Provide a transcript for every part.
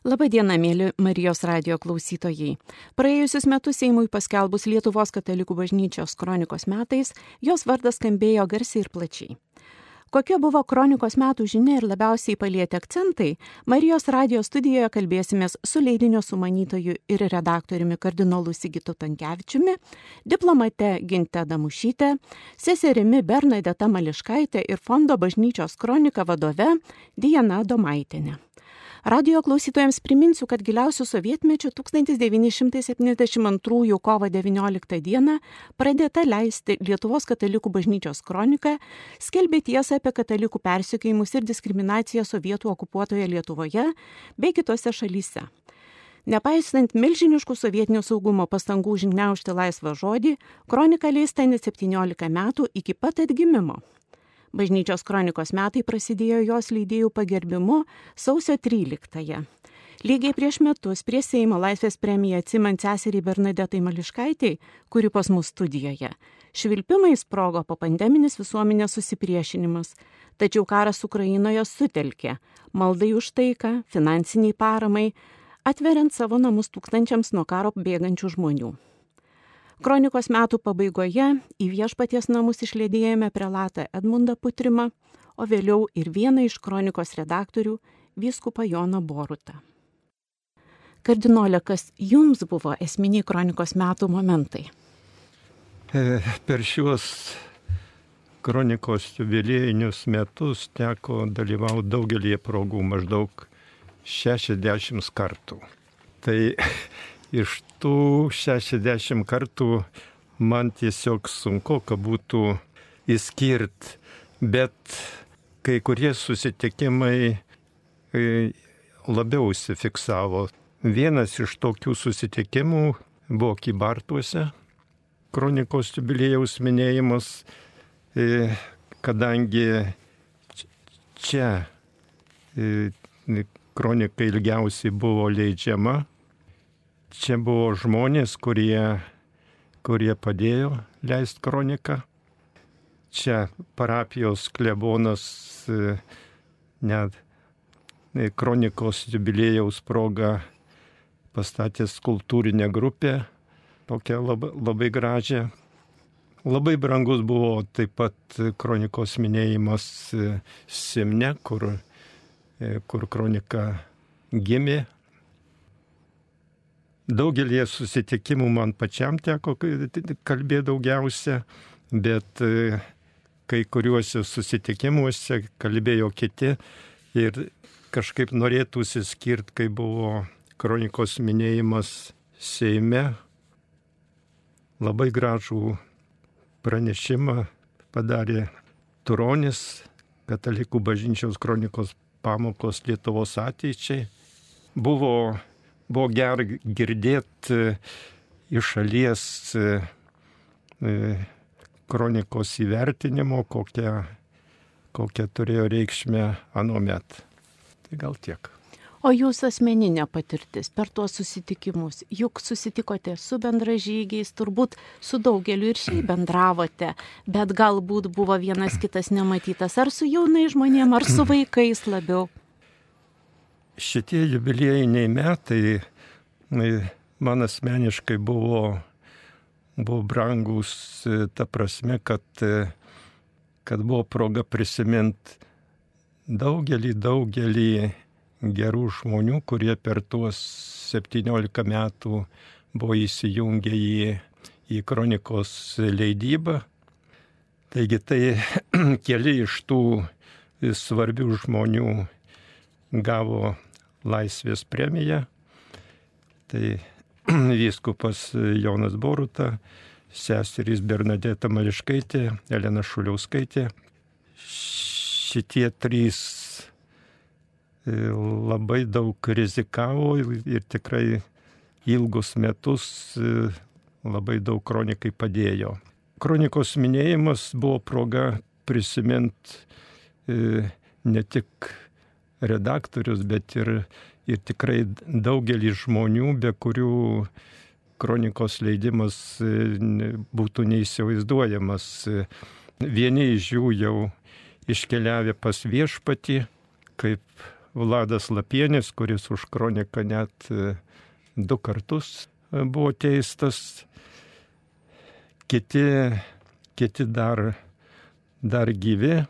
Labadiena, mėly Marijos radio klausytojai. Praėjusius metus Seimui paskelbus Lietuvos katalikų bažnyčios kronikos metais, jos vardas skambėjo garsiai ir plačiai. Kokia buvo kronikos metų žinia ir labiausiai palietė akcentai, Marijos radio studijoje kalbėsimės su leidinio sumanytoju ir redaktoriumi kardinolu Sigitu Tankievičiumi, diplomate Ginte Damušyte, seserimi Bernadeta Mališkaitė ir fondo bažnyčios kronika vadove Diana Domaitinė. Radio klausytojams priminsiu, kad giliausių sovietmečių 1972 kovo 19 dieną pradėta leisti Lietuvos katalikų bažnyčios kronika, skelbė tiesą apie katalikų persikėjimus ir diskriminaciją sovietų okupuotoje Lietuvoje bei kitose šalyse. Nepaisant milžiniškų sovietinio saugumo pastangų žiniaušti laisvą žodį, kronika leista net 17 metų iki pat atgimimo. Bažnyčios kronikos metai prasidėjo jos leidėjų pagerbimu sausio 13-ąją. Lygiai prieš metus prie Seimo laisvės premiją atsimant seserį Bernadetai Mališkaitėjai, kuri pas mus studijoje. Švilpimai sprogo po pandeminis visuomenės susipriešinimas, tačiau karas Ukrainoje sutelkė maldai už taiką, finansiniai paramai, atveriant savo namus tūkstančiams nuo karo bėgančių žmonių. Kronikos metų pabaigoje į viešpaties namus išlėdėjome prelatą Edmundą Putrimą, o vėliau ir vieną iš kronikos redaktorių vyskupą Joną Borutą. Kardinolė, kas jums buvo esminiai kronikos metų momentai? E, per šiuos kronikos jubiliejinius metus teko dalyvauti daugelį progų, maždaug 60 kartų. Tai iš tų 60 kartų man tiesiog sunku, kad būtų įskirt, bet kai kurie susitikimai e, labiau užsifiksavo. Vienas iš tokių susitikimų buvo Kybartuose, kronikos jubilėjaus minėjimas, e, kadangi čia e, kronika ilgiausiai buvo leidžiama, čia buvo žmonės, kurie, kurie padėjo leisti kroniką. Čia parapijos klebonas e, net e, kronikos jubilėjaus proga pastatė skultūrinę grupę, tokią labai, labai gražią. Labai brangus buvo taip pat kronikos minėjimas e, Simne, kur, kur kronika gimė Daugelį susitikimų man pačiam teko kalbėti daugiausia, bet e, kai kuriuose susitikimuose kalbėjo kiti ir kažkaip norėtųsi skirti, kai buvo kronikos minėjimas Seime. Labai gražų pranešimą padarė Turonis, katalikų bažnyčios kronikos pamokos Lietuvos ateičiai. Buvo buvo gera girdėti e, iš šalies e, e, kronikos įvertinimo, kokią, kokią turėjo reikšmę anuomet. Tai gal tiek. O jūsų asmeninė patirtis per tuos susitikimus, juk susitikote su bendražygiais, turbūt su daugeliu ir šiaip bendravote, bet galbūt buvo vienas kitas nematytas, ar su jaunai žmonėm, ar su vaikais labiau šitie jubiliejiniai metai man asmeniškai buvo, buvo brangus ta prasme, kad, kad buvo proga prisiminti daugelį, daugelį gerų žmonių, kurie per tuos 17 metų buvo įsijungę į, į kronikos leidybą. Taigi tai keli iš tų svarbių žmonių gavo laisvės premiją. Tai vyskupas Jonas Boruta, seserys Bernadeta Mališkaitė, Elena Šuliauskaitė. Šitie trys e, labai daug rizikavo ir tikrai ilgus metus e, labai daug kronikai padėjo. Kronikos minėjimas buvo proga prisiminti e, ne tik redaktorius, bet ir, ir tikrai daugelį žmonių, be kurių kronikos leidimas e, būtų neįsivaizduojamas. Vieni iš jų jau iškeliavę pas viešpatį, kaip Vladas Lapienis, kuris už kroniką net e, du kartus e, buvo teistas. Kiti, kiti dar, dar gyvi.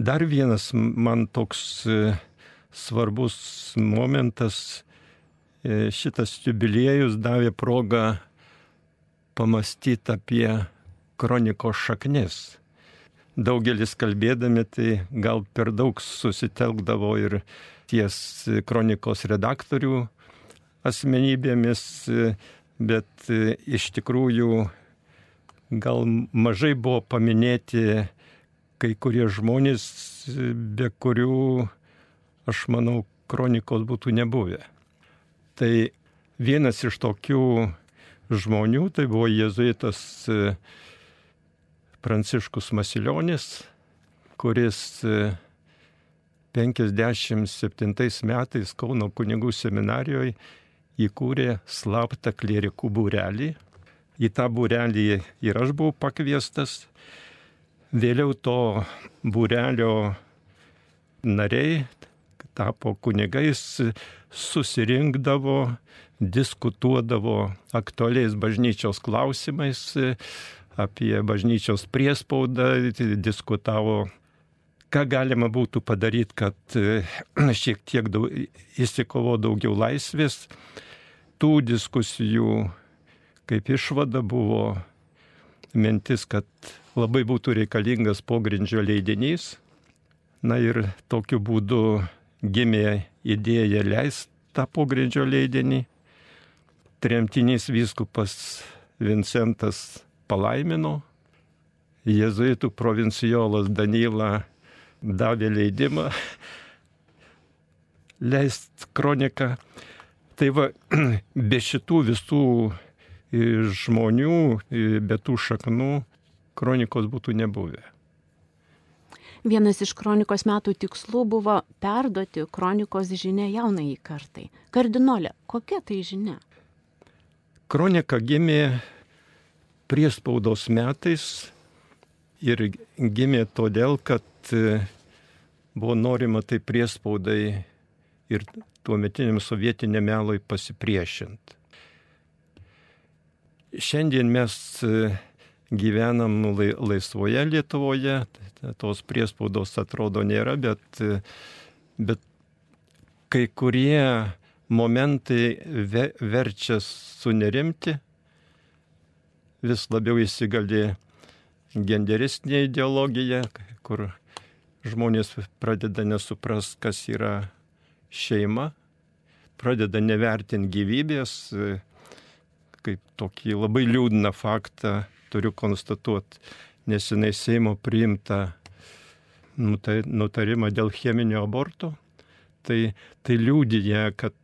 Dar vienas man toks svarbus momentas, šitas jubiliejus davė progą pamastyti apie kronikos šaknis. Daugelis kalbėdami tai gal per daug susitelkdavo ir ties kronikos redaktorių asmenybėmis, bet iš tikrųjų gal mažai buvo paminėti kai kurie žmonės, be kurių, aš manau, kronikos būtų nebuvę. Tai vienas iš tokių žmonių, tai buvo jėzuitas e, Pranciškus Masiljonis, kuris 57 e, metais Kauno kunigų seminarijoje įkūrė slaptą klierikų būrelį. Į tą būrelį ir aš buvau pakviestas. Vėliau to būrelio nariai tapo kunigais, susirinkdavo diskutuodavo aktualiais bažnyčios klausimais, apie bažnyčios priespaudą, diskutavo, ką galima būtų padaryti, kad šiek tiek daug, įsikovo daugiau laisvės. Tų diskusijų kaip išvada buvo mintis, kad labai būtų reikalingas pogrindžio leidinys. Na ir tokiu būdu gimė idėja leisti tą pogrindžio leidinį tremtinys vyskupas Vincentas palaimino, jėzuitų provincijolas Danyla davė leidimą leist kroniką. Tai va, be šitų visų žmonių, be tų šaknų, kronikos būtų nebuvę. Vienas iš kronikos metų tikslų buvo perduoti kronikos žinę jaunai kartai. Kardinolė, kokia tai žinia? Kronika gimė priespaudos metais ir gimė todėl, kad e, buvo norima tai priespaudai ir tuometiniam sovietiniam melui pasipriešinti. Šiandien mes gyvenam laisvoje Lietuvoje, tos priespaudos atrodo nėra, bet, bet kai kurie momentai ve, verčia sunerimti, vis labiau įsigali genderistinė ideologija, kur žmonės pradeda nesupras, kas yra šeima, pradeda nevertinti gyvybės, kaip tokį labai liūdną faktą turiu konstatuoti, nesinai Seimo priimta nutarimą dėl cheminio aborto tai, tai liūdija, kad,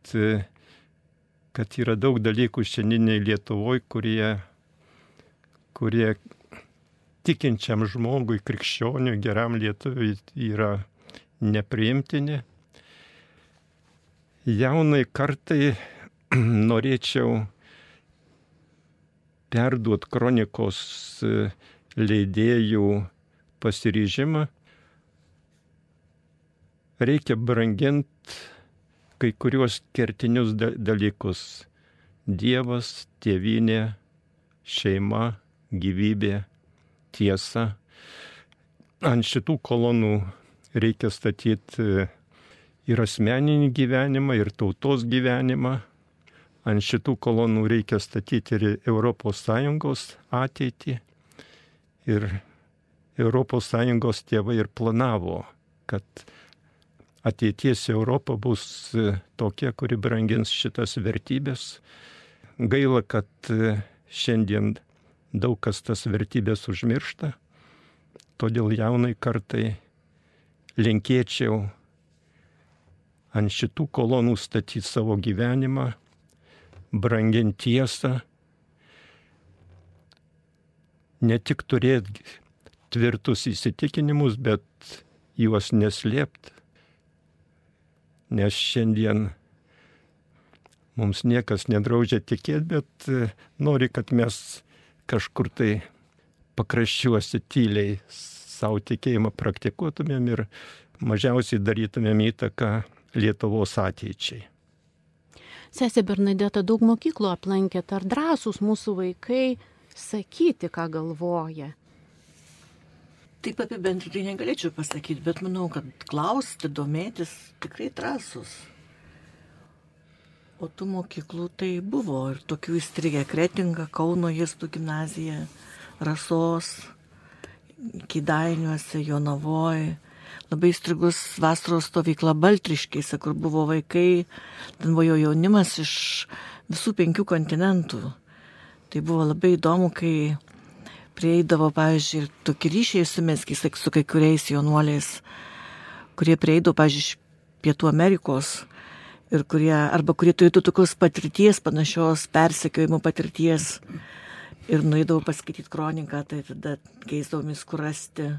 kad yra daug dalykų šiandieniai Lietuvoje, kurie, kurie tikinčiam žmogui, krikščioniui, geram lietuviui yra nepriimtini. Jaunai kartai norėčiau perduoti kronikos leidėjų pasiryžimą reikia branginti kai kuriuos kertinius dalykus. Dievas, tėvynė, šeima, gyvybė, tiesa. Ant šitų kolonų reikia statyti ir asmeninį gyvenimą, ir tautos gyvenimą. Ant šitų kolonų reikia statyti ir ES ateitį. Ir ES tėvai ir planavo, kad ateities Europa bus e, tokia, kuri brangins šitas vertybės. Gaila, kad e, šiandien daug kas tas vertybės užmiršta, todėl jaunai kartai linkėčiau ant šitų kolonų statyti savo gyvenimą, branginti tiesą, ne tik turėti tvirtus įsitikinimus, bet juos neslėpti, nes šiandien mums niekas nedraudžia tikėti, bet e, nori, kad mes kažkur tai pakraščiuosi tyliai savo tikėjimą praktikuotumėm ir mažiausiai darytumėm įtaką Lietuvos ateičiai. Sesė Bernadeta daug mokyklų aplankėt, ar drąsūs mūsų vaikai sakyti, ką galvoja? Taip apibendrinti negalėčiau pasakyti, bet manau, kad klausti, domėtis tikrai drąsus. O tų mokyklų tai buvo ir tokių įstrigę Kretinga, Kauno Jėstų gimnazija, Rasos, Kidainiuose, Jonavoje labai strigus vasaros stovykla Baltriškėse, kur buvo vaikai, ten buvo jaunimas iš visų penkių kontinentų. Tai buvo labai įdomu, kai prieidavo, pavyzdžiui, ir tokie ryšiai sumeskis su kai kuriais jaunuoliais, kurie prieidavo, pavyzdžiui, iš Pietų Amerikos ir kurie, arba kurie turėtų tokios patirties, panašios persekiojimo patirties ir nuėdavau paskaityti kroniką, tai tada keisdavomis kur rasti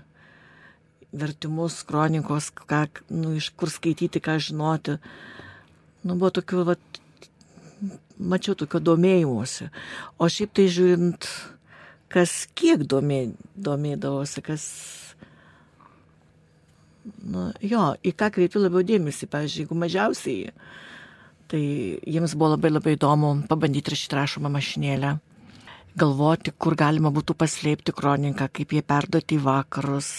vertimus, kronikos, ką, nu, iš kur skaityti, ką žinoti. Nu, buvo tokių, va, mačiau tokio domėjimuose. O šiaip tai žiūrint, kas kiek domė, domėdavosi, kas... Nu, jo, į ką kreipiu labiau dėmesį, pavyzdžiui, jeigu mažiausiai, tai jiems buvo labai labai įdomu pabandyti rašyti rašomą mašinėlę galvoti, kur galima būtų paslėpti kroniką, kaip jie perduoti į vakarus.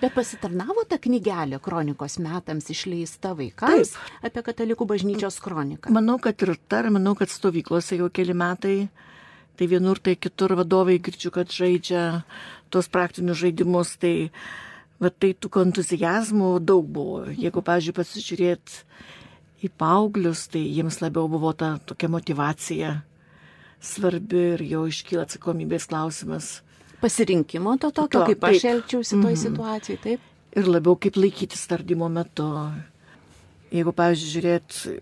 Bet pasitarnavo ta knygelė kronikos metams išleista vaikams Taip. apie katalikų bažnyčios kroniką. Manau, kad ir tar, manau, kad stovyklose jau keli metai, tai vienur, tai kitur vadovai girdžiu, kad žaidžia tuos praktinius žaidimus, tai, va, tai tų entuzijazmų daug buvo. Jeigu, pavyzdžiui, pasižiūrėt į paauglius, tai jiems labiau buvo ta tokia motivacija svarbi ir jau iškyla atsakomybės klausimas. Pasirinkimo to tokio, to, kaip taip. aš elgčiausi toj mm -hmm. situacijai, taip? Ir labiau kaip laikytis tardymo metu. Jeigu, pavyzdžiui, žiūrėt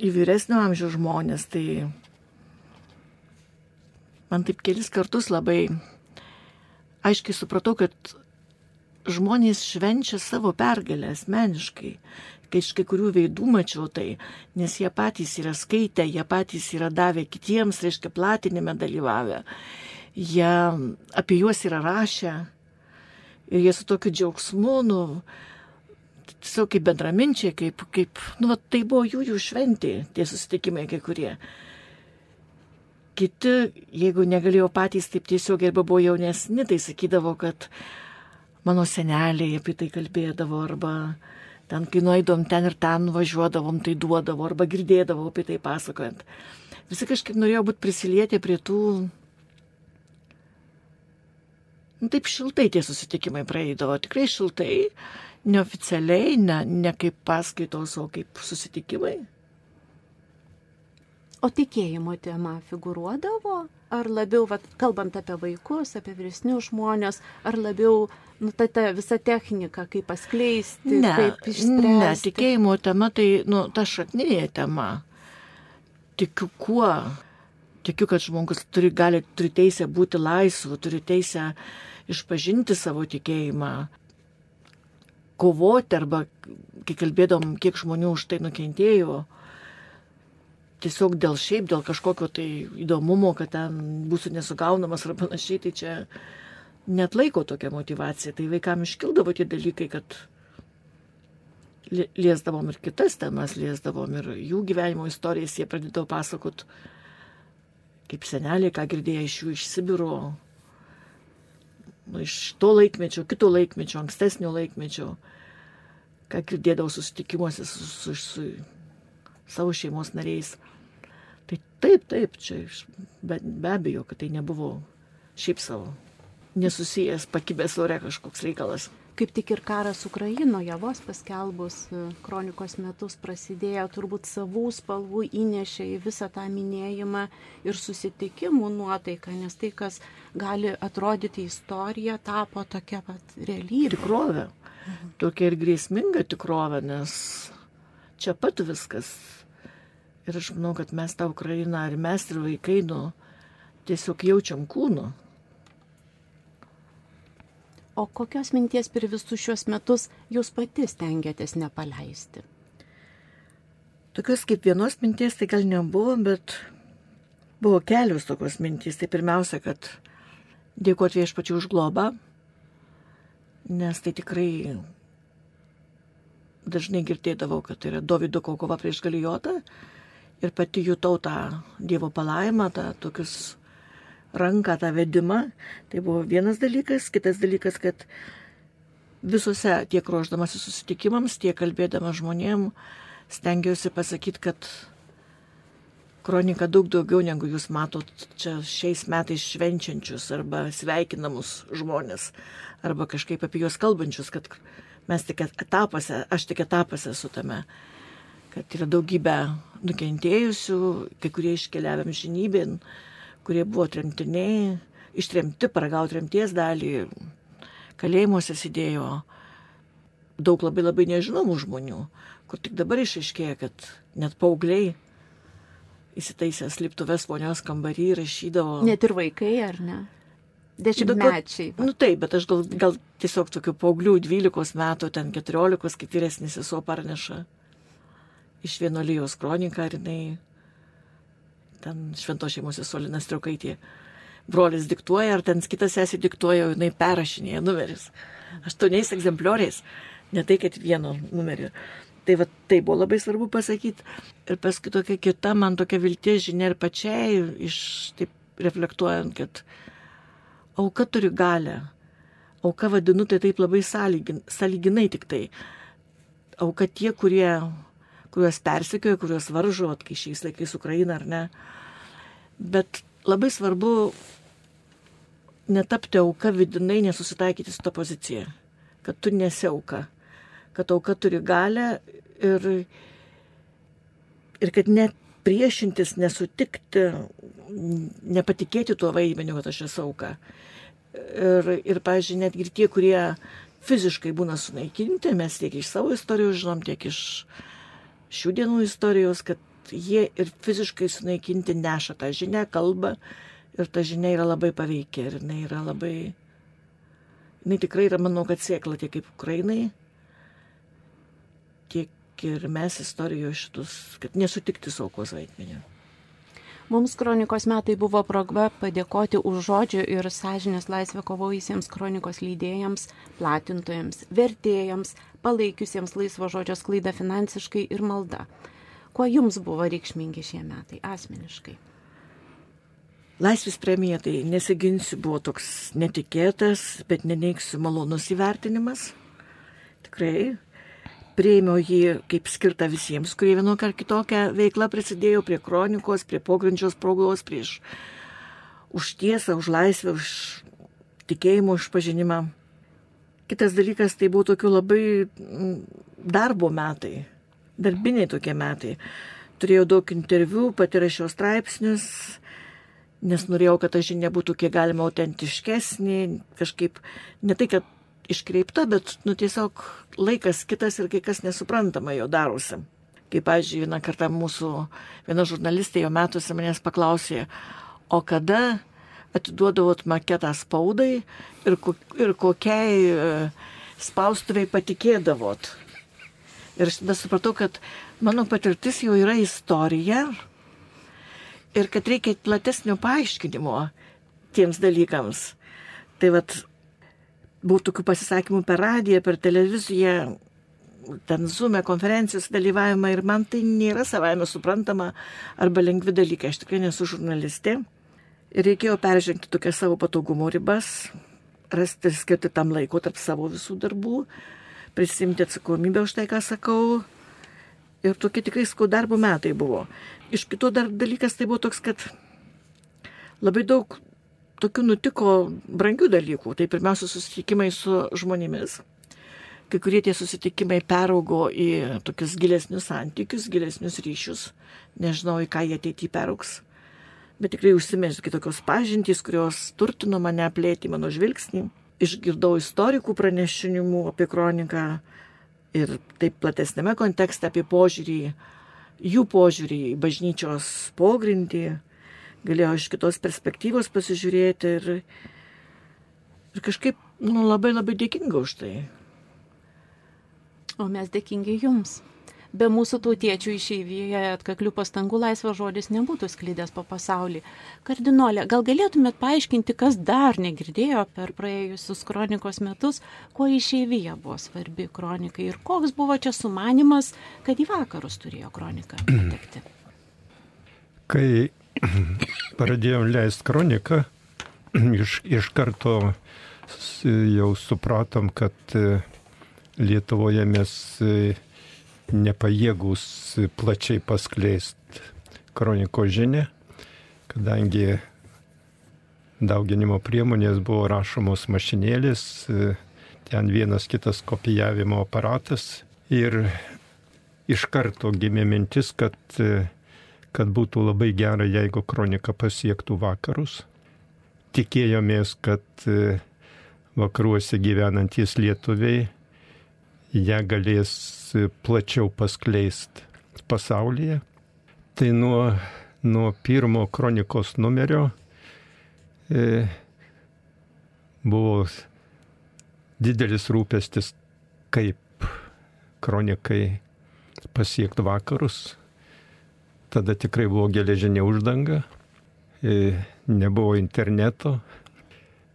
į vyresnio amžiaus žmonės, tai man taip kelis kartus labai aiškiai supratau, kad žmonės švenčia savo pergalę asmeniškai kai iš kai kurių veidų mačiau tai, nes jie patys yra skaitę, jie patys yra davę kitiems, reiškia, platinime dalyvavę, jie apie juos yra rašę ir jie su tokiu džiaugsmu, nu, tiesiog kaip bendraminčiai, kaip, kaip, nu, tai buvo jų, jų šventė, tie susitikimai kai kurie. Kiti, jeigu negalėjo patys taip tiesiog arba buvo jaunesni, tai sakydavo, kad mano seneliai apie tai kalbėdavo arba Ten, kai nueidom ten ir ten važiuodavom, tai duodavo arba girdėdavo apie tai pasakojant. Visi kažkaip norėjo būti prisilietę prie tų... Nu, taip šiltai tie susitikimai praeidavo, tikrai šiltai, neoficialiai, ne, ne kaip paskaitos, o kaip susitikimai. O tikėjimo tema figuruodavo? Ar labiau, vat, kalbant apie vaikus, apie vyresnius žmonės, ar labiau nu, ta, ta visa technika, kaip paskleisti, ne, kaip išspręsti? Ne, tikėjimo tema tai, nu, ta šakninė tema. Tikiu kuo? Tikiu, kad žmogus turi, gali, turi teisę būti laisvu, turi teisę išpažinti savo tikėjimą, kovoti arba, kai kalbėdom, kiek žmonių už tai nukentėjo, tiesiog dėl šiaip, dėl kažkokio tai įdomumo, kad ten būsiu nesugaunamas ar panašiai, tai čia net laiko tokia motivacija. Tai vaikam iškildavo tie dalykai, kad liesdavom ir kitas temas, liesdavom ir jų gyvenimo istorijas, jie pradėdavo pasakot, kaip seneliai, ką girdėjo iš jų iš Sibiro, nu, iš to laikmečio, kito laikmečio, ankstesnio laikmečio, ką girdėdavo susitikimuose su, su, su savo šeimos nariais. Tai taip, taip, čia be, be abejo, kad tai nebuvo šiaip savo nesusijęs pakibęs ore kažkoks reikalas. Kaip tik ir karas Ukrainoje vos paskelbus e, kronikos metus prasidėjo, turbūt savų spalvų įnešė į visą tą minėjimą ir susitikimų nuotaiką, nes tai, kas gali atrodyti istorija, tapo tokia pat realybė. Tikrovė. Tokia ir grėsminga tikrovė, nes čia pat viskas. Ir aš manau, kad mes tą Ukrainą, ar mes ir vaikai, nu, tiesiog jaučiam kūnu. O kokios minties per visus šiuos metus jūs pati stengiatės nepaleisti? Tokios kaip vienos minties tai gal nebuvo, bet buvo kelios tokios mintys. Tai pirmiausia, kad dėkoti viešpačiu už globą, nes tai tikrai dažnai girdėdavau, kad tai yra Davido kova prieš Galijotą ir pati jutau tą Dievo palaimą, tą tokius ranką, tą vedimą. Tai buvo vienas dalykas, kitas dalykas, kad visose tiek ruoždamasi susitikimams, tiek kalbėdama žmonėm, stengiausi pasakyti, kad kronika daug daugiau negu jūs matot čia šiais metais švenčiančius arba sveikinamus žmonės, arba kažkaip apie juos kalbančius, kad mes tik etapuose, aš tik etapuose esu tame, kad yra daugybė nukentėjusių, kai kurie iškeliavėm žinybėn, kurie buvo tremtiniai, ištremti, paragauti tremties dalį, kalėjimuose sėdėjo daug labai labai nežinomų žmonių, kur tik dabar išaiškėja, kad net paaugliai įsitaisęs liptuvės ponios kambarį rašydavo. Net ir vaikai, ar ne? Dešimtmečiai. Nu taip, bet aš gal, gal tiesiog tokių paauglių 12 metų, ten 14, kaip vyresnis sesuo parneša iš vienolyjos kroniką ir jinai ten švento šeimos sesuolinas traukaitė. Brolis diktuoja, ar ten kitas esi diktuoja, jinai perrašinėja numeris. Aštuoniais egzemplioriais, ne tai, kad vieno numerio. Tai va, tai buvo labai svarbu pasakyti. Ir paskui tokia kita, man tokia vilties žinia ir pačiai, iš taip reflektuojant, kad auka turi galę. Auka vadinu tai taip labai sąlygin, sąlyginai tik tai. Auka tie, kurie, kuriuos persikioja, kuriuos varžo, kai šiais laikais Ukraina ar ne. Bet labai svarbu netapti auka vidinai, nesusitaikyti su to pozicija, kad tu nesi auka kad auka turi galę ir, ir kad net priešintis, nesutikti, nepatikėti tuo vaidmeniu, kad aš esu auka. Ir, ir pažiūrėjau, netgi tie, kurie fiziškai būna sunaikinti, mes tiek iš savo istorijos žinom, tiek iš šių dienų istorijos, kad jie ir fiziškai sunaikinti neša tą žinią, kalbą ir ta žinia yra labai paveikia ir jinai yra labai, jinai tikrai yra, manau, kad sėkla tiek kaip Ukrainai, tiek ir mes istorijoje šitus, kad nesutikti su aukos vaidmeniu. Mums kronikos metai buvo proga padėkoti už žodžio ir sąžinės laisvę kovojusiems kronikos lydėjams, platintojams, vertėjams, palaikiusiems laisvo žodžio sklaidą finansiškai ir malda. Kuo jums buvo reikšmingi šie metai asmeniškai? Laisvės premija, tai nesiginsiu, buvo toks netikėtas, bet neneiksiu malonus įvertinimas. Tikrai Prieimiau jį kaip skirtą visiems, kurie vienokią ar kitokią veiklą prisidėjo prie kronikos, prie pogrindžios progos, prieš už tiesą, už laisvę, už tikėjimo išpažinimą. Kitas dalykas, tai buvo tokių labai mm, darbo metai, darbiniai tokie metai. Turėjau daug interviu, pati rašiau straipsnius, nes norėjau, kad ta žinia būtų kiek galima autentiškesnė, kažkaip ne tai, kad iškreipta, bet nu, tiesiog laikas kitas ir kai kas nesuprantama jo darosi. Kaip, pavyzdžiui, vieną kartą mūsų viena žurnalistė jo metuose manęs paklausė, o kada atiduodavot maketą spaudai ir, ir kokiai e, spaustuviai patikėdavot. Ir aš tada supratau, kad mano patirtis jau yra istorija ir kad reikia platesnio paaiškinimo tiems dalykams. Tai vad buvo tokių pasisakymų per radiją, per televiziją, ten zume konferencijos dalyvavimą ir man tai nėra savaime suprantama arba lengvi dalykai. Aš tikrai nesu žurnalistė. Ir reikėjo peržengti tokias savo patogumo ribas, rasti skirti tam laiko tarp savo visų darbų, prisimti atsakomybę už tai, ką sakau. Ir tokie tikrai skau darbo metai buvo. Iš kito dar dalykas tai buvo toks, kad labai daug tokių nutiko brangių dalykų. Tai pirmiausia susitikimai su žmonėmis. Kai kurie tie susitikimai peraugo į tokius gilesnius santykius, gilesnius ryšius. Nežinau, į ką jie ateityje perauks. Bet tikrai užsimės kitokios pažintys, kurios turtino mane plėti mano žvilgsnį. Išgirdau istorikų pranešinimų apie kroniką ir taip platesnėme kontekste apie požiūrį, jų požiūrį į bažnyčios pogrindį, galėjau iš kitos perspektyvos pasižiūrėti ir, ir kažkaip nu, labai labai dėkinga už tai. O mes dėkingi jums. Be mūsų tautiečių išeivijoje atkaklių pastangų laisvas žodis nebūtų sklydęs po pasaulį. Kardinolė, gal galėtumėt paaiškinti, kas dar negirdėjo per praėjusius kronikos metus, kuo išeivija buvo svarbi kronikai ir koks buvo čia sumanimas, kad į vakarus turėjo kroniką patekti? Kai pradėjom leisti kroniką, iš, iš karto jau supratom, kad Lietuvoje mes nepajėgus plačiai paskleisti kroniko žinę, kadangi dauginimo priemonės buvo rašomos mašinėlės, ten vienas kitas kopijavimo aparatas ir iš karto gimė mintis, kad, kad būtų labai gera, jeigu kronika pasiektų vakarus. Tikėjomės, kad vakaruose gyvenantis lietuviai ją galės plačiau paskleisti pasaulyje. Tai nuo, nuo pirmo kronikos numerio e, buvo didelis rūpestis, kaip kronikai pasiekti vakarus. Tada tikrai buvo geležinė uždanga, e, nebuvo interneto.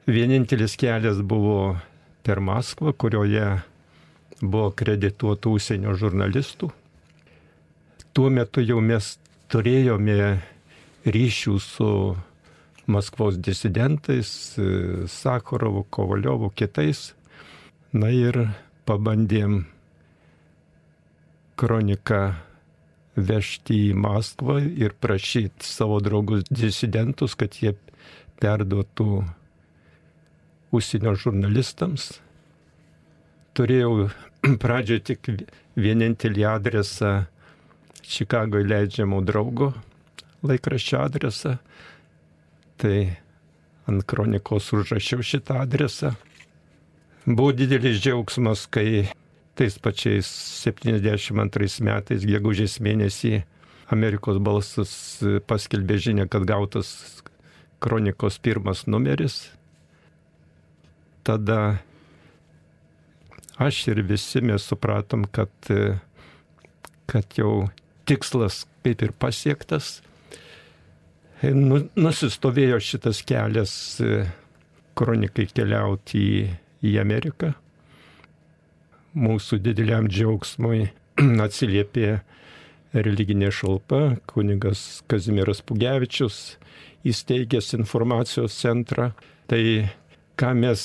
Vienintelis kelias buvo per Maskvą, kurioje buvo kredituotų užsienio žurnalistų. Tuo metu jau mes turėjome ryšių su Maskvos disidentais, Sakharovu, Kovaliovu, kitais. Na ir pabandėm kroniką vežti į Maskvą ir prašyti savo draugus disidentus, kad jie perduotų užsienio žurnalistams. Turėjau pradžioje tik vienintelį adresą Čikagoje leidžiamų draugo laikraščio adresą. Tai ant kronikos užrašiau šitą adresą. Buvo didelis džiaugsmas, kai tais pačiais 72 metais, gegužės mėnesį, Amerikos balsas paskelbė žinę, kad gautas kronikos pirmas numeris. Tada aš ir visi mes supratom, kad, kad jau tikslas kaip ir pasiektas. Nu, nusistovėjo šitas kelias kronikai keliauti į, į Ameriką. Mūsų dideliam džiaugsmui atsiliepė religinė šalpa, kunigas Kazimieras Pugevičius įsteigęs informacijos centrą. Tai ką mes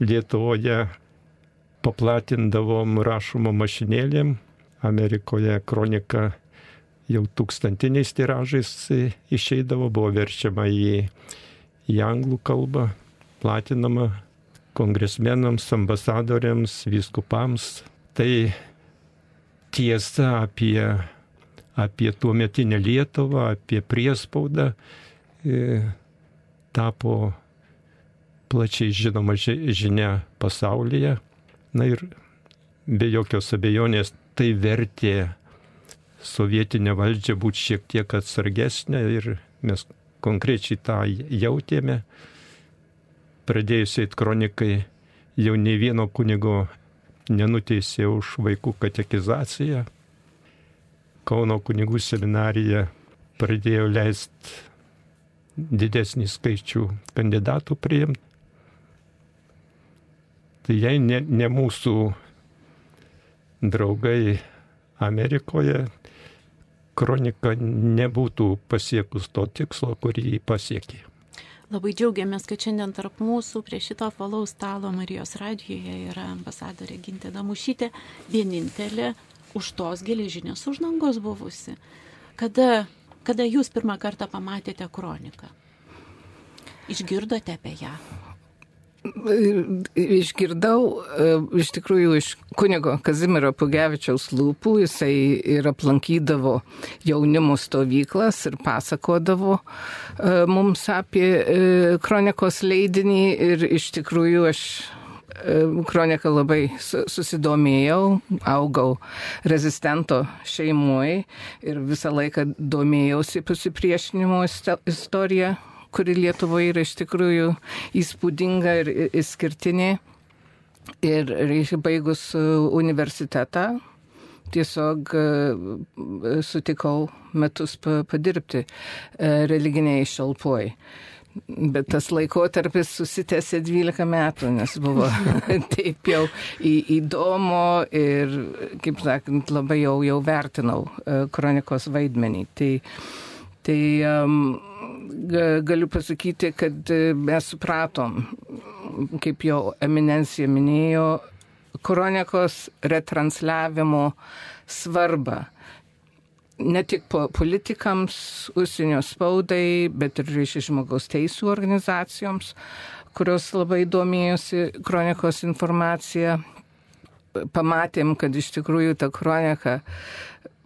Lietuvoje paplatindavom rašomo mašinėlėm. Amerikoje kronika jau tūkstantiniais tiražais išeidavo, buvo verčiama į, į anglų kalbą, platinama kongresmenams, ambasadoriams, vyskupams. Tai tiesa apie, apie tuo metinę Lietuvą, apie priespaudą tapo plačiai žinoma žinia pasaulyje. Na ir be jokios abejonės tai vertė sovietinę valdžią būti šiek tiek atsargesnė ir mes konkrečiai tą jautėme. Pradėjusiai kronikai jau ne vieno kunigo nenuteisė už vaikų katekizaciją. Kauno kunigų seminarija pradėjo leisti didesnį skaičių kandidatų priimti. Tai jei ne, ne mūsų draugai Amerikoje, kronika nebūtų pasiekus to tikslo, kurį jį pasiekė. Labai džiaugiamės, kad šiandien tarp mūsų prie šito apvalaus stalo Marijos radijoje yra ambasadorė Gintė Damušytė, vienintelė už tos geležinės uždangos buvusi. Kada, kada jūs pirmą kartą pamatėte kroniką? Išgirdote apie ją? Išgirdau e, iš tikrųjų iš kunigo Kazimiero Pugevičiaus lūpų, jisai ir aplankydavo jaunimo stovyklas ir pasakodavo e, mums apie e, kronikos leidinį ir iš tikrųjų aš kroniką labai susidomėjau, augau rezistento šeimoje ir visą laiką domėjausi pasipriešinimo istoriją kuri Lietuvoje yra iš tikrųjų įspūdinga ir išskirtinė. Ir reiškia, baigus universitetą, tiesiog e, sutikau metus padirbti religiniai šalpoj. Bet tas laikotarpis susitęsė 12 metų, nes buvo taip jau į, įdomu ir, kaip sakant, labai jau, jau vertinau kronikos vaidmenį. Tai, tai um, galiu pasakyti, kad mes supratom, kaip jau eminencija minėjo, kronikos retransliavimo svarbą. Ne tik po politikams, užsienio spaudai, bet ir iš žmogaus teisų organizacijoms, kurios labai domėjosi kronikos informacija. Pamatėm, kad iš tikrųjų ta kronika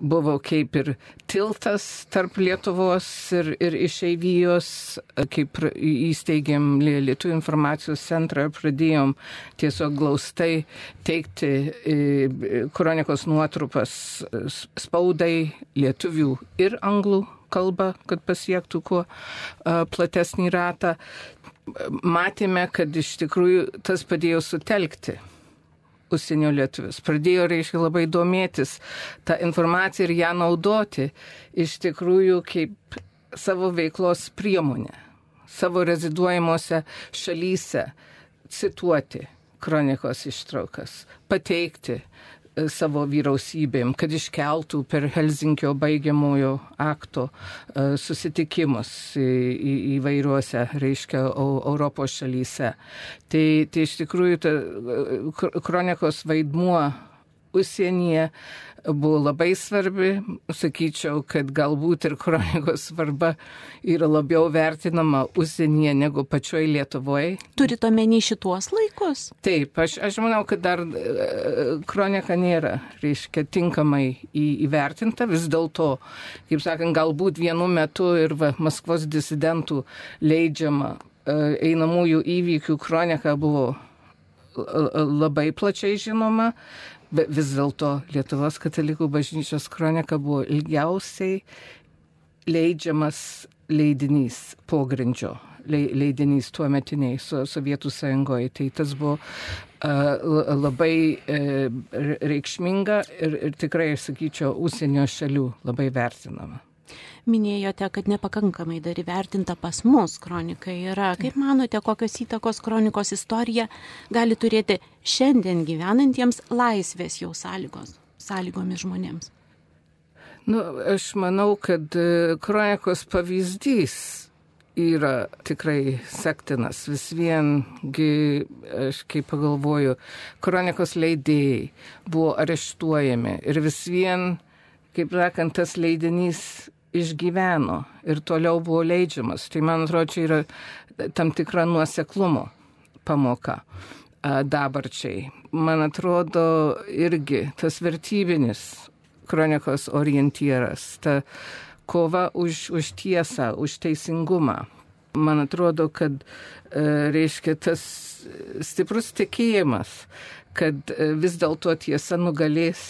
buvo kaip ir tiltas tarp Lietuvos ir, ir išeivijos, kaip įsteigėm Lietuvių informacijos centrą pradėjom tiesiog glaustai teikti kronikos nuotrupas spaudai lietuvių ir anglų kalbą, kad pasiektų kuo platesnį ratą. Matėme, kad iš tikrųjų tas padėjo sutelkti užsienio lietuvis. Pradėjo, reiškia, labai domėtis tą informaciją ir ją naudoti iš tikrųjų kaip savo veiklos priemonę, savo reziduojimuose šalyse, cituoti kronikos ištraukas, pateikti savo vyriausybėm, kad iškeltų per Helsinkio baigiamojo akto e, susitikimus įvairiuose, reiškia, Europos šalyse. Tai, tai iš tikrųjų ta e, kronikos vaidmuo užsienyje buvo labai svarbi. Sakyčiau, kad galbūt ir kronikos svarba yra labiau vertinama užsienyje negu pačioj Lietuvoje. Turite omeny šituos laikus? Taip, aš, aš manau, kad dar e, kronika nėra, reiškia, tinkamai įvertinta. Vis dėlto, kaip sakant, galbūt vienu metu ir va, Maskvos disidentų leidžiama e, einamųjų įvykių kronika buvo labai plačiai žinoma, Bet vis dėlto Lietuvos katalikų bažnyčios kronika buvo ilgiausiai leidžiamas leidinys pogrindžio, leidinys tuo metiniai Sovietų sąjungoje. Tai tas buvo labai uh, reikšminga ir, ir tikrai, aš sakyčiau, užsienio šalių labai vertinama minėjote, kad nepakankamai dar įvertinta pas mus kronika yra. Kaip manote, kokios įtakos kronikos istorija gali turėti šiandien gyvenantiems laisvės jau sąlygos, sąlygomis žmonėms? Nu, aš manau, kad e, kronikos pavyzdys yra tikrai sektinas. Vis viengi, aš kaip pagalvoju, kronikos leidėjai buvo areštuojami ir vis vien, kaip sakant, tas leidinys išgyveno ir toliau buvo leidžiamas. Tai man atrodo, čia yra tam tikra nuoseklumo pamoka dabarčiai. Man atrodo irgi tas vertybinis kronikos orientyras, ta kova už, už tiesą, už teisingumą. Man atrodo, kad reiškia tas stiprus tikėjimas, kad vis dėlto tiesa nugalės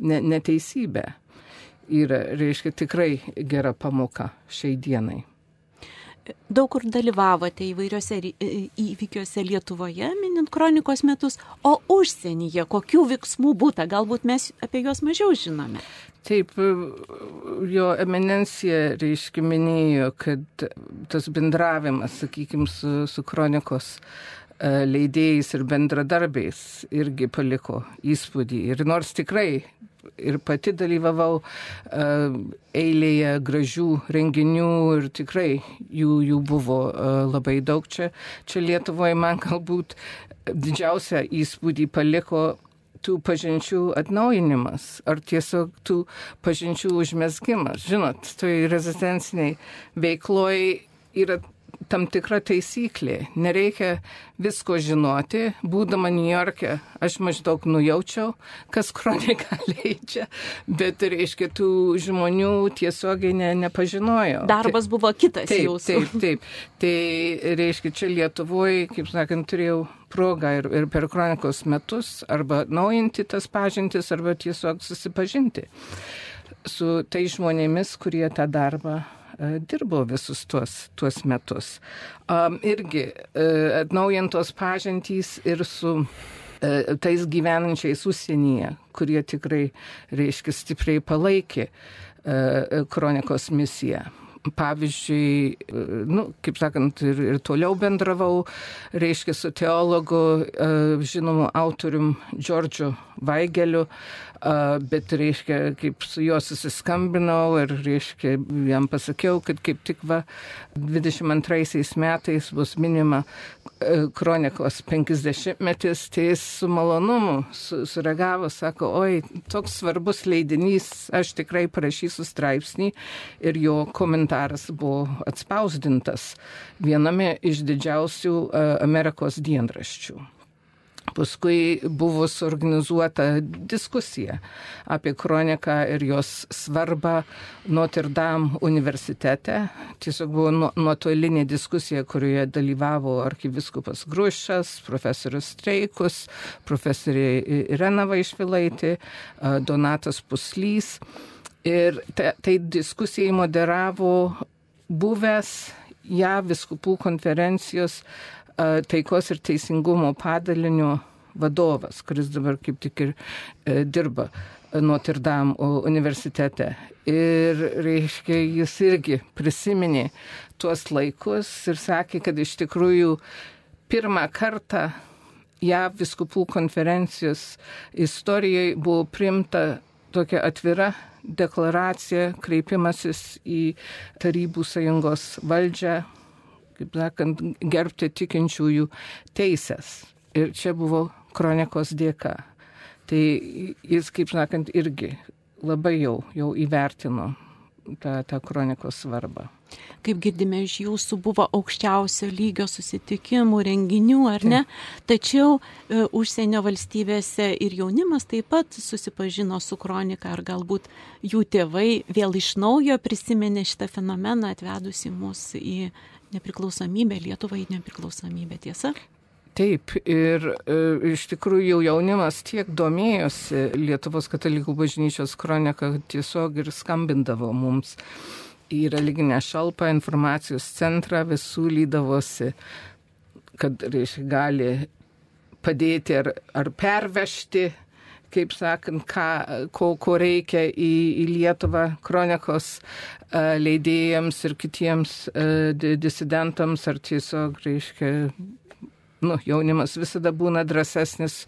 neteisybę yra, reiškia, tikrai gera pamoka šiai dienai. Daug kur dalyvavote įvairiuose įvykiuose Lietuvoje, minint kronikos metus, o užsienyje kokių veiksmų būta, galbūt mes apie juos mažiau žinome. Taip, jo eminencija, reiškia, minėjo, kad tas bendravimas, sakykime, su, su kronikos e, leidėjais ir bendradarbiais irgi paliko įspūdį. Ir nors tikrai ir pati dalyvavau uh, eilėje gražių renginių ir tikrai jų, jų buvo uh, labai daug čia. Čia Lietuvoje man galbūt didžiausią įspūdį paliko tų pažinčių atnaujinimas ar tiesiog tų pažinčių užmesgimas. Žinot, toj rezidenciniai veikloj yra tam tikra taisyklė. Nereikia visko žinoti. Būdama New York'e, aš maždaug nujaučiau, kas kroniką leidžia, bet reiškia, tų žmonių tiesiogiai ne, nepažinojo. Darbas tai, buvo kitas taip, jūsų. Taip, taip. Tai reiškia, čia Lietuvoje, kaip sakant, turėjau progą ir, ir per kronikos metus arba naujinti tas pažintis, arba tiesiog susipažinti su tai žmonėmis, kurie tą darbą E, dirbo visus tuos, tuos metus. Irgi uh, atnaujintos pažintys ir su e, tais gyvenančiais užsienyje, kurie tikrai, reiškia, stipriai palaikė e, kronikos misiją pavyzdžiui, nu, kaip sakant, ir, ir toliau bendravau, reiškia, su teologu, e, žinomu autorium Džordžiu Vaigeliu, bet, reiškia, kaip su juo susiskambinau ir, reiškia, jam pasakiau, kad kaip tik va 22 metais bus minima kronikos 50 metis, tai jis su malonumu su, sureagavo, sako, oi, toks svarbus leidinys, aš tikrai parašysiu straipsnį ir jo komentaras buvo atspausdintas viename iš didžiausių Amerikos dienraščių. Paskui buvo suorganizuota diskusija apie kroniką ir jos svarbą Notre Dame universitete. Tiesiog buvo nuotolinė diskusija, kurioje dalyvavo arkiviskupas Grušas, profesorius Streikus, profesorė Irena Vaišvilaitė, Donatas Puslys. Ir tai, tai diskusijai moderavo buvęs JAV viskupų konferencijos taikos ir teisingumo padalinio vadovas, kuris dabar kaip tik ir e, dirba Notre Dame universitete. Ir, reiškia, jis irgi prisiminė tuos laikus ir sakė, kad iš tikrųjų pirmą kartą JAV viskupų konferencijos istorijoje buvo primta tokia atvira deklaracija, kreipimasis į Tarybų sąjungos valdžią kaip sakant, gerbti tikinčiųjų teisės. Ir čia buvo kronikos dėka. Tai jis, kaip sakant, irgi labai jau, jau įvertino tą, tą kronikos svarbą. Kaip girdime iš jūsų, buvo aukščiausio lygio susitikimų, renginių, ar ne? Tačiau e, užsienio valstybėse ir jaunimas taip pat susipažino su kronika, ar galbūt jų tėvai vėl iš naujo prisiminė šitą fenomeną atvedusi mus į nepriklausomybę, Lietuvą į nepriklausomybę, tiesa? Taip, ir e, iš tikrųjų jau jaunimas tiek domėjosi Lietuvos katalikų bažnyčios kroniką, tiesiog ir skambindavo mums į religinę šalpą, informacijos centrą, visų lydavosi, kad reiškia, gali padėti ar, ar pervežti kaip sakant, ką, ko, ko reikia į, į Lietuvą kronikos uh, leidėjams ir kitiems uh, disidentams, ar tiesiog, reiškia, nu, jaunimas visada būna drąsesnis,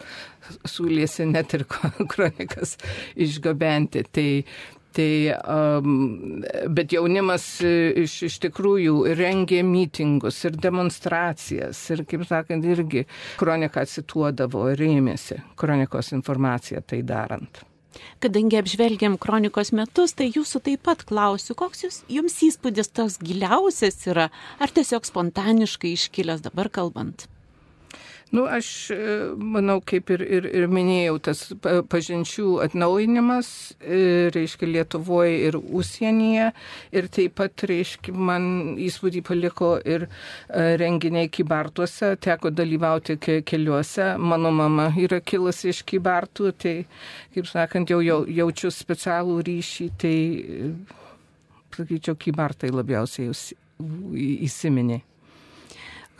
siūlėsi net ir kronikas išgabenti. Tai, Tai, um, bet jaunimas e, iš, iš tikrųjų rengė mitingus ir demonstracijas ir, kaip sakant, irgi kroniką cituodavo ir rėmėsi kronikos informaciją tai darant. Kadangi apžvelgiam kronikos metus, tai jūsų taip pat klausiu, koks jūs, jums įspūdis tas giliausias yra, ar tiesiog spontaniškai iškilęs dabar kalbant? Nu, aš e, manau, kaip ir, ir, ir minėjau, tas pažinčių atnaujinimas, e, reiškia, Lietuvoje ir užsienyje. Ir taip pat, reiškia, man įspūdį paliko ir e, renginiai Kybartuose, teko dalyvauti ke keliuose. Mano mama yra kilusi iš Kybartų, tai, kaip sakant, jau, jau jaučiu specialų ryšį, tai, sakyčiau, Kybartai labiausiai įsiminė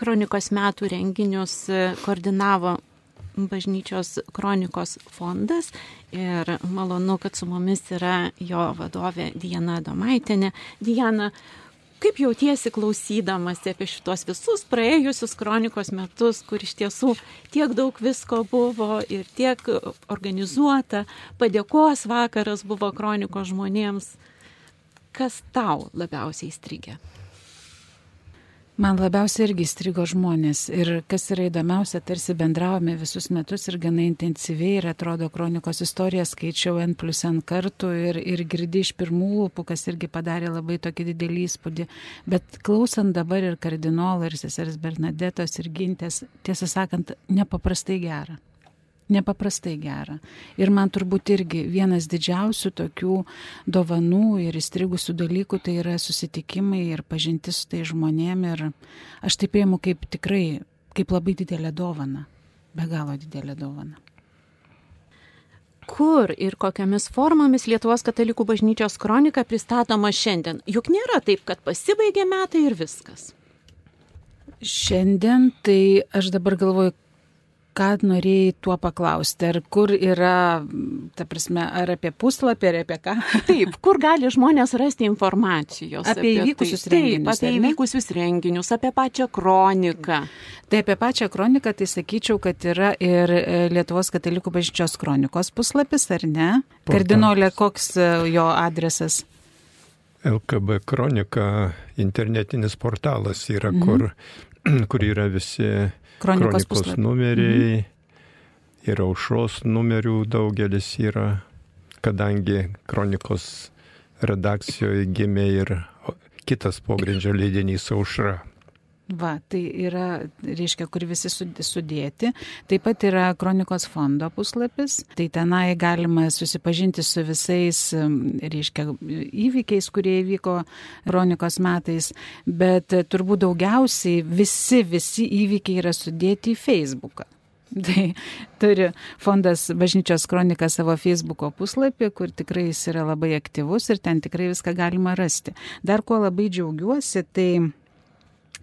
kronikos metų renginius koordinavo bažnyčios kronikos fondas ir malonu, kad su mumis yra jo vadovė Diana Domaitinė. Diana, kaip jautiesi klausydamasi apie šitos visus praėjusius kronikos metus, kur iš tiesų tiek daug visko buvo ir tiek organizuota, padėkos vakaras buvo kronikos žmonėms. Kas tau labiausiai įstrigė? Man labiausiai irgi strigo žmonės ir kas yra įdomiausia, tarsi bendravome visus metus ir gana intensyviai ir atrodo kronikos istoriją skaičiau N plus N kartų ir, ir girdi iš pirmų lūpų, kas irgi padarė labai tokį didelį įspūdį. Bet klausant dabar ir kardinolo, ir sesers Bernadetos, ir gintės, tiesą sakant, nepaprastai gera nepaprastai gera. Ir man turbūt irgi vienas didžiausių tokių dovanų ir įstrigusių dalykų tai yra susitikimai ir pažintis su tai žmonėm. Ir aš taip įimu kaip tikrai, kaip labai didelė dovana, be galo didelė dovana. Kur ir kokiamis formomis Lietuvos katalikų bažnyčios kronika pristatoma šiandien? Juk nėra taip, kad pasibaigė metai ir viskas. Šiandien tai aš dabar galvoju, ką norėjai tuo paklausti? Ar kur yra, ta prasme, ar apie puslapį, ar apie ką? Taip, kur gali žmonės rasti informacijos apie, apie įvykusius tai. renginius? Taip, apie įvykusius renginius, apie pačią kroniką. Tai apie pačią kroniką, tai sakyčiau, kad yra ir e, Lietuvos katalikų bažnyčios kronikos puslapis, ar ne? Portalas. Kardinolė, koks e, jo adresas? LKB kronika internetinis portalas yra, mhm. kur, kur yra visi kronikos, kronikos numeriai. Mhm. Ir aušros numerių daugelis yra, kadangi kronikos redakcijoje gimė ir kitas pogrindžio leidinys aušra. Va, tai yra, reiškia, kur visi sudėti. Taip pat yra Kronikos fondo puslapis. Tai tenai galima susipažinti su visais, reiškia, įvykiais, kurie įvyko Kronikos metais. Bet turbūt daugiausiai visi, visi įvykiai yra sudėti į Facebooką. Tai turi fondas Bažnyčios kronika savo Facebook'o puslapį, kur tikrai jis yra labai aktyvus ir ten tikrai viską galima rasti. Dar ko labai džiaugiuosi, tai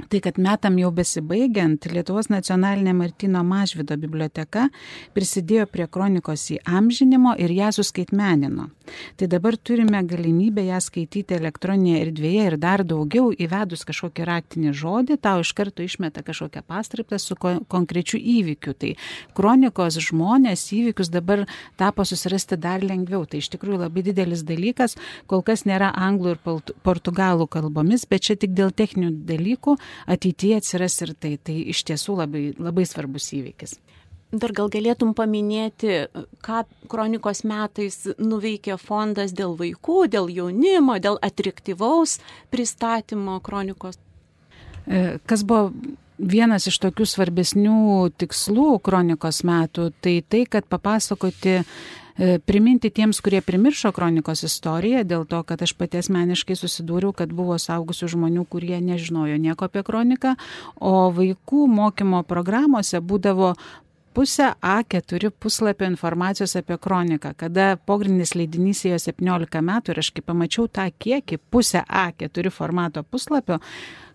Tai, kad metam jau besibaigiant, Lietuvos nacionalinė Martino Mažvido biblioteka prisidėjo prie kronikos įamžinimo ir ją suskaitmenino. Tai dabar turime galimybę ją skaityti elektroninėje erdvėje ir dar daugiau įvedus kažkokį raktinį žodį, tau iš karto išmeta kažkokią pastraipą su ko konkrečiu įvykiu. Tai kronikos žmonės įvykius dabar tapo susirasti dar lengviau. Tai iš tikrųjų labai didelis dalykas, kol kas nėra anglų ir portugalų kalbomis, bet čia tik dėl techninių dalykų ateityje atsiras ir tai. Tai iš tiesų labai, labai svarbus įvykis. Dar gal galėtum paminėti, ką kronikos metais nuveikė fondas dėl vaikų, dėl jaunimo, dėl atraktyvaus pristatymo kronikos? E, kas buvo vienas iš tokių svarbesnių tikslų kronikos metų, tai tai, kad papasakoti priminti tiems, kurie primiršo kronikos istoriją, dėl to, kad aš pati asmeniškai susidūriau, kad buvo saugusių žmonių, kurie nežinojo nieko apie kroniką, o vaikų mokymo programuose būdavo pusę A4 puslapio informacijos apie kroniką, kada pogrindinis leidinys ėjo 17 metų ir aš kai pamačiau tą kiekį, pusę A4 formato puslapio,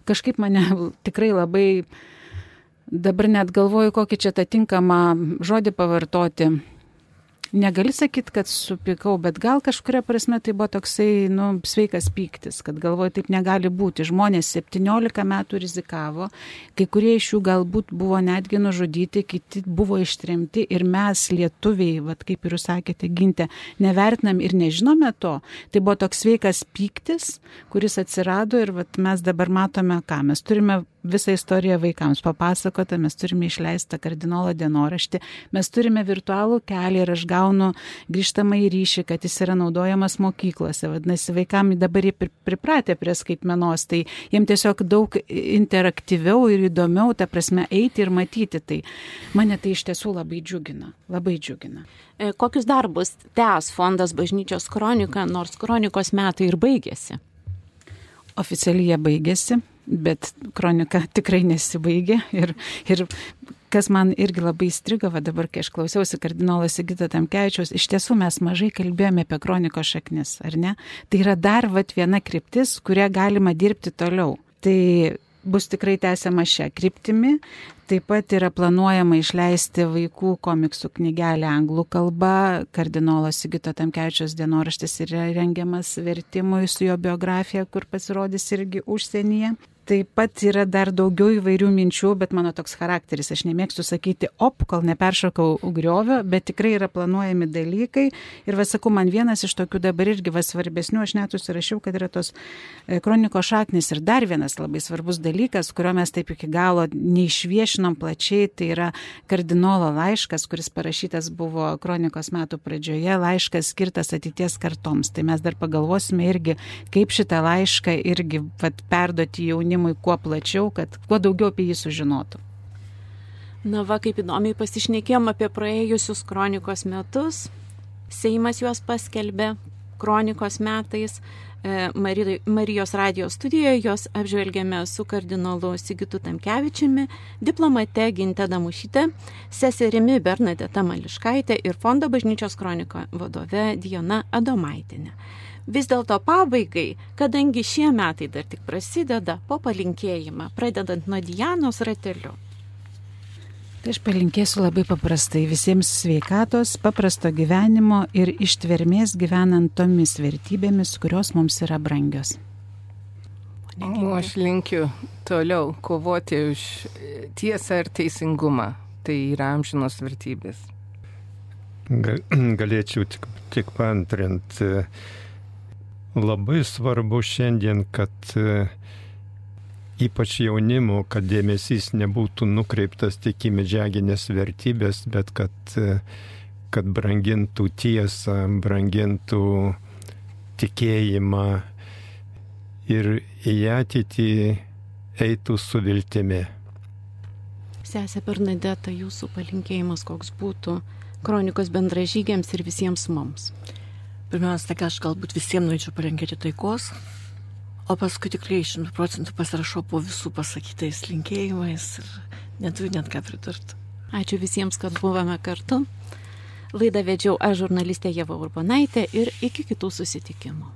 kažkaip mane tikrai labai, dabar net galvoju, kokį čia tą tinkamą žodį pavartoti negali sakyti, kad supikau, bet gal kažkuria prasme tai buvo toksai, nu, sveikas pyktis, kad galvoju, taip negali būti. Žmonės 17 metų rizikavo, kai kurie iš jų galbūt buvo netgi nužudyti, kiti buvo ištremti ir mes lietuviai, vat, kaip ir jūs sakėte, ginte, nevertinam ir nežinome to. Tai buvo toks sveikas pyktis, kuris atsirado ir vat, mes dabar matome, ką mes turime visą istoriją vaikams papasakota, mes turime išleistą kardinolo dienoraštį, mes turime virtualų kelią ir aš gaunu grįžtamą į ryšį, kad jis yra naudojamas mokyklose. Vadinasi, vaikams dabar jie pripratę prie skaitmenos, tai jiems tiesiog daug interaktyviau ir įdomiau, ta prasme, eiti ir matyti. Tai mane tai iš tiesų labai džiugina, labai džiugina. E, kokius darbus tęs fondas bažnyčios kronika, nors kronikos metai ir baigėsi? Oficialiai jie baigėsi, bet kronika tikrai nesibaigė ir, ir kas man irgi labai įstrigo, va dabar, kai aš klausiausi kardinolo Sigito Tamkevičiaus, iš tiesų mes mažai kalbėjome apie kronikos šaknis, ar ne? Tai yra dar vat viena kryptis, kurią galima dirbti toliau. Tai bus tikrai tęsiama šią kryptimį. Taip pat yra planuojama išleisti vaikų komiksų knygelę anglų kalba. Kardinolo Sigito Tamkevičios dienoraštis yra rengiamas vertimui su jo biografija, kur pasirodys irgi užsienyje. Taip pat yra dar daugiau įvairių minčių, bet mano toks charakteris, aš nemėgstu sakyti op, kol neperšokau griovio, bet tikrai yra planuojami dalykai. Ir vasakau, man vienas iš tokių dabar irgi vas svarbesnių, aš net užsirašiau, kad yra tos e, kronikos šaknis. Ir dar vienas labai svarbus dalykas, kurio mes taip iki galo neišviešinom plačiai, tai yra kardinolo laiškas, kuris parašytas buvo kronikos metų pradžioje, laiškas skirtas ateities kartoms. Tai mes dar pagalvosime irgi, kaip šitą laišką irgi vat, perduoti jaunimui jaunimui kuo plačiau, kad kuo daugiau apie jį sužinotų. Na va, kaip įdomiai pasišnekėjom apie praėjusius kronikos metus. Seimas juos paskelbė kronikos metais. E, Marijos radijos studijoje jos apžvelgėme su kardinolu Sigitu Tamkevičiumi, diplomate Ginte Damušyte, seserimi Bernadeta Mališkaitė ir Fondo bažnyčios kroniko vadove Diona Adomaitinė vis dėlto pabaigai, kadangi šie metai dar tik prasideda, po palinkėjimą, pradedant nuo Dianos rateliu. Tai aš palinkėsiu labai paprastai visiems sveikatos, paprasto gyvenimo ir ištvermės gyvenant tomis vertybėmis, kurios mums yra brangios. O aš linkiu toliau kovoti už tiesą ir teisingumą. Tai yra amžinos vertybės. Galėčiau tik, tik paantrinti. Labai svarbu šiandien, kad ypač jaunimo, kad dėmesys nebūtų nukreiptas tik į medžiaginės vertybės, bet kad, kad brangintų tiesą, brangintų tikėjimą ir į ateitį eitų su viltimi. Sesė Bernadeta, jūsų palinkėjimas koks būtų kronikos bendražygiams ir visiems mums. Pirmiausia, tai aš galbūt visiems norėčiau palinkėti taikos, O paskui tikrai šimtų procentų pasirašau po visų pasakytais linkėjimais ir neturiu net ką pridurti. Ačiū visiems, kad buvome kartu. Laidą vedžiau aš žurnalistė Jeva Urbonaitė ir iki kitų susitikimų.